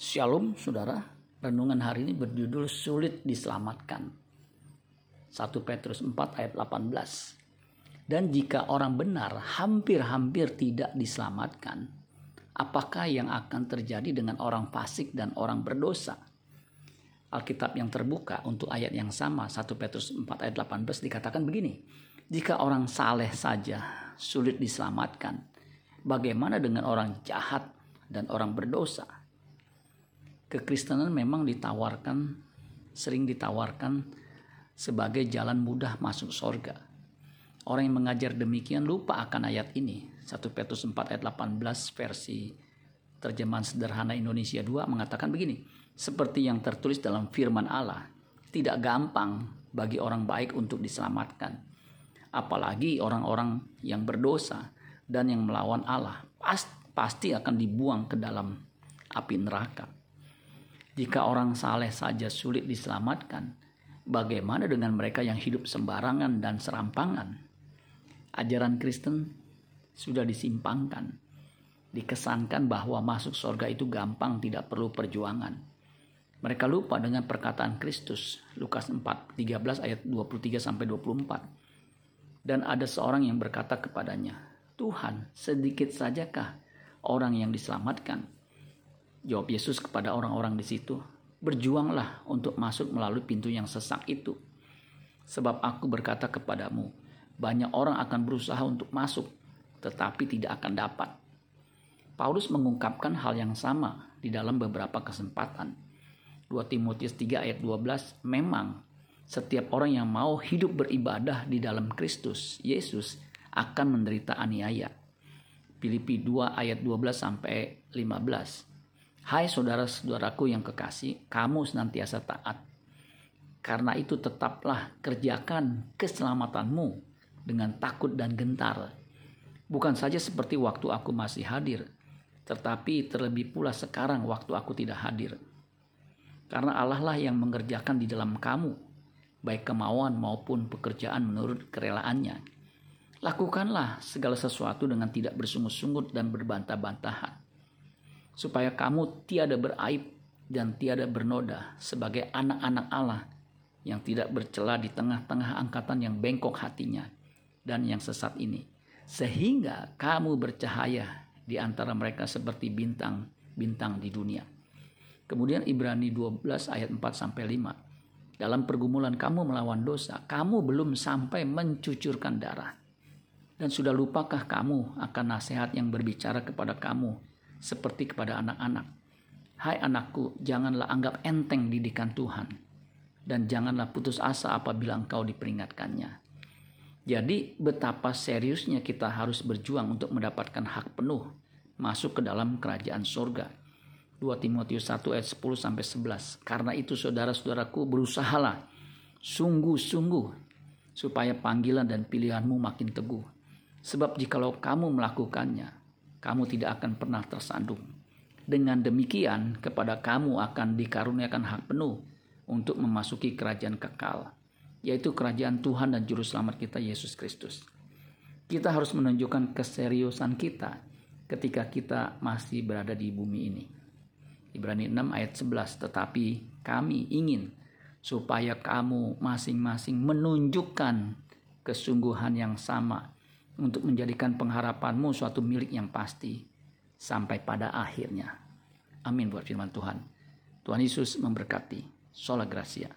Shalom saudara, renungan hari ini berjudul sulit diselamatkan. 1 Petrus 4 ayat 18. Dan jika orang benar hampir-hampir tidak diselamatkan, apakah yang akan terjadi dengan orang fasik dan orang berdosa? Alkitab yang terbuka untuk ayat yang sama 1 Petrus 4 ayat 18 dikatakan begini. Jika orang saleh saja sulit diselamatkan, bagaimana dengan orang jahat dan orang berdosa? Kekristenan memang ditawarkan sering ditawarkan sebagai jalan mudah masuk sorga. Orang yang mengajar demikian lupa akan ayat ini. 1 Petrus 4 ayat 18 versi terjemahan sederhana Indonesia 2 mengatakan begini. Seperti yang tertulis dalam firman Allah, tidak gampang bagi orang baik untuk diselamatkan. Apalagi orang-orang yang berdosa dan yang melawan Allah pasti akan dibuang ke dalam api neraka. Jika orang saleh saja sulit diselamatkan, bagaimana dengan mereka yang hidup sembarangan dan serampangan? Ajaran Kristen sudah disimpangkan. Dikesankan bahwa masuk surga itu gampang, tidak perlu perjuangan. Mereka lupa dengan perkataan Kristus, Lukas 4, 13 ayat 23 sampai 24. Dan ada seorang yang berkata kepadanya, Tuhan, sedikit sajakah orang yang diselamatkan? Jawab Yesus kepada orang-orang di situ, "Berjuanglah untuk masuk melalui pintu yang sesak itu. Sebab aku berkata kepadamu, banyak orang akan berusaha untuk masuk, tetapi tidak akan dapat." Paulus mengungkapkan hal yang sama di dalam beberapa kesempatan. 2 Timotius 3 ayat 12, memang setiap orang yang mau hidup beribadah di dalam Kristus Yesus akan menderita aniaya. Filipi 2 ayat 12 sampai 15. Hai saudara-saudaraku yang kekasih, kamu senantiasa taat. Karena itu tetaplah kerjakan keselamatanmu dengan takut dan gentar. Bukan saja seperti waktu aku masih hadir, tetapi terlebih pula sekarang waktu aku tidak hadir. Karena Allah lah yang mengerjakan di dalam kamu, baik kemauan maupun pekerjaan menurut kerelaannya. Lakukanlah segala sesuatu dengan tidak bersungut-sungut dan berbantah-bantahan supaya kamu tiada beraib dan tiada bernoda sebagai anak-anak Allah yang tidak bercela di tengah-tengah angkatan yang bengkok hatinya dan yang sesat ini sehingga kamu bercahaya di antara mereka seperti bintang-bintang di dunia. Kemudian Ibrani 12 ayat 4 sampai 5. Dalam pergumulan kamu melawan dosa, kamu belum sampai mencucurkan darah. Dan sudah lupakah kamu akan nasihat yang berbicara kepada kamu seperti kepada anak-anak. Hai anakku, janganlah anggap enteng didikan Tuhan dan janganlah putus asa apabila engkau diperingatkannya. Jadi betapa seriusnya kita harus berjuang untuk mendapatkan hak penuh masuk ke dalam kerajaan surga. 2 Timotius 1 ayat 10 sampai 11. Karena itu saudara-saudaraku berusahalah sungguh-sungguh supaya panggilan dan pilihanmu makin teguh. Sebab jikalau kamu melakukannya, kamu tidak akan pernah tersandung. Dengan demikian, kepada kamu akan dikaruniakan hak penuh untuk memasuki kerajaan kekal, yaitu kerajaan Tuhan dan Juru Selamat kita Yesus Kristus. Kita harus menunjukkan keseriusan kita ketika kita masih berada di bumi ini. Ibrani 6 ayat 11, tetapi kami ingin supaya kamu masing-masing menunjukkan kesungguhan yang sama untuk menjadikan pengharapanmu suatu milik yang pasti sampai pada akhirnya. Amin buat firman Tuhan. Tuhan Yesus memberkati. Sola Gracia.